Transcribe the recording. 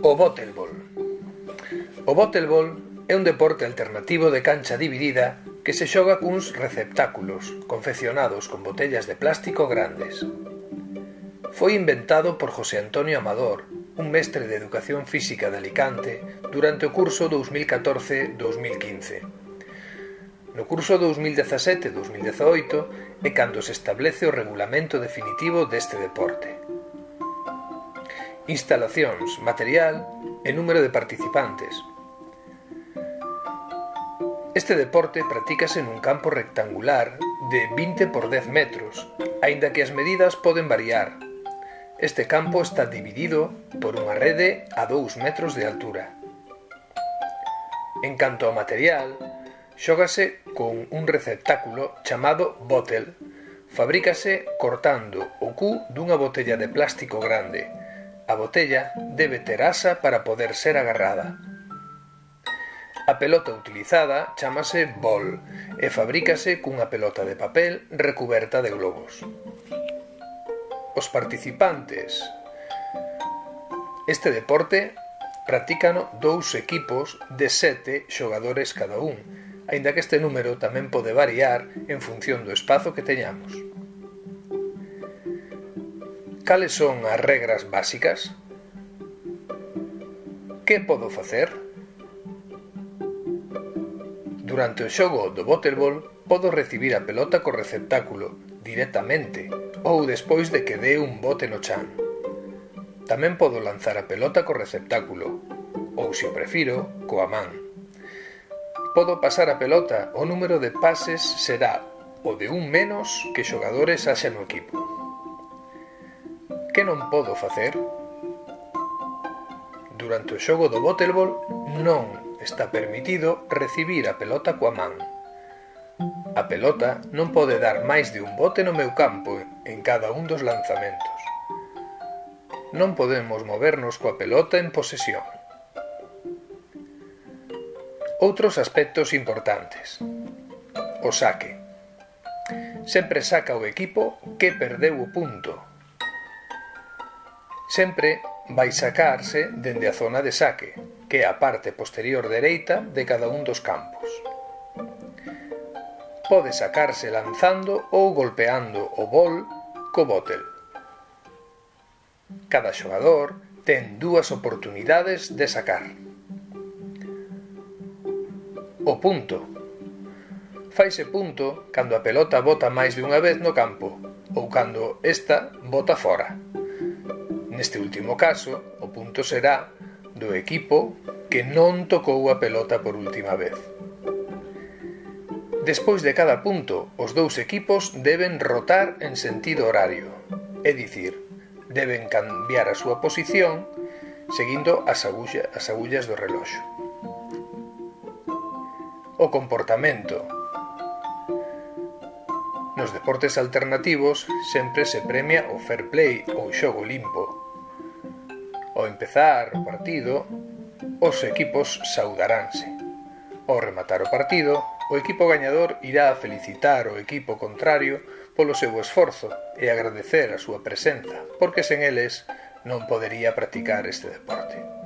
O bottleball. O bottleball é un deporte alternativo de cancha dividida que se xoga cuns receptáculos confeccionados con botellas de plástico grandes. Foi inventado por José Antonio Amador, un mestre de Educación Física de Alicante, durante o curso 2014-2015. No curso 2017-2018 é cando se establece o regulamento definitivo deste deporte instalacións, material e número de participantes. Este deporte practícase nun campo rectangular de 20 por 10 metros, aínda que as medidas poden variar. Este campo está dividido por unha rede a 2 metros de altura. En canto ao material, xógase con un receptáculo chamado bottle, fabrícase cortando o cu dunha botella de plástico grande botella debe ter asa para poder ser agarrada. A pelota utilizada chamase bol e fabrícase cunha pelota de papel recuberta de globos. Os participantes Este deporte practícano dous equipos de sete xogadores cada un, aínda que este número tamén pode variar en función do espazo que teñamos. Cales son as regras básicas? Que podo facer? Durante o xogo do Butterball podo recibir a pelota co receptáculo directamente ou despois de que dé un bote no chan. Tamén podo lanzar a pelota co receptáculo ou, se o prefiro, coa man. Podo pasar a pelota, o número de pases será o de un menos que xogadores haxa no equipo que non podo facer? Durante o xogo do bottleball non está permitido recibir a pelota coa man. A pelota non pode dar máis de un bote no meu campo en cada un dos lanzamentos. Non podemos movernos coa pelota en posesión. Outros aspectos importantes. O saque sempre saca o equipo que perdeu o punto sempre vai sacarse dende a zona de saque, que é a parte posterior dereita de cada un dos campos. Pode sacarse lanzando ou golpeando o bol co bótel. Cada xogador ten dúas oportunidades de sacar. O punto. Faise punto cando a pelota bota máis de unha vez no campo ou cando esta bota fora. Neste último caso, o punto será do equipo que non tocou a pelota por última vez. Despois de cada punto, os dous equipos deben rotar en sentido horario, é dicir, deben cambiar a súa posición seguindo as, agulla, as agullas do reloxo. O comportamento Nos deportes alternativos sempre se premia o fair play ou xogo limpo, Ao empezar o partido, os equipos saudaránse. Ao rematar o partido, o equipo gañador irá a felicitar o equipo contrario polo seu esforzo e agradecer a súa presenza, porque sen eles non podería practicar este deporte.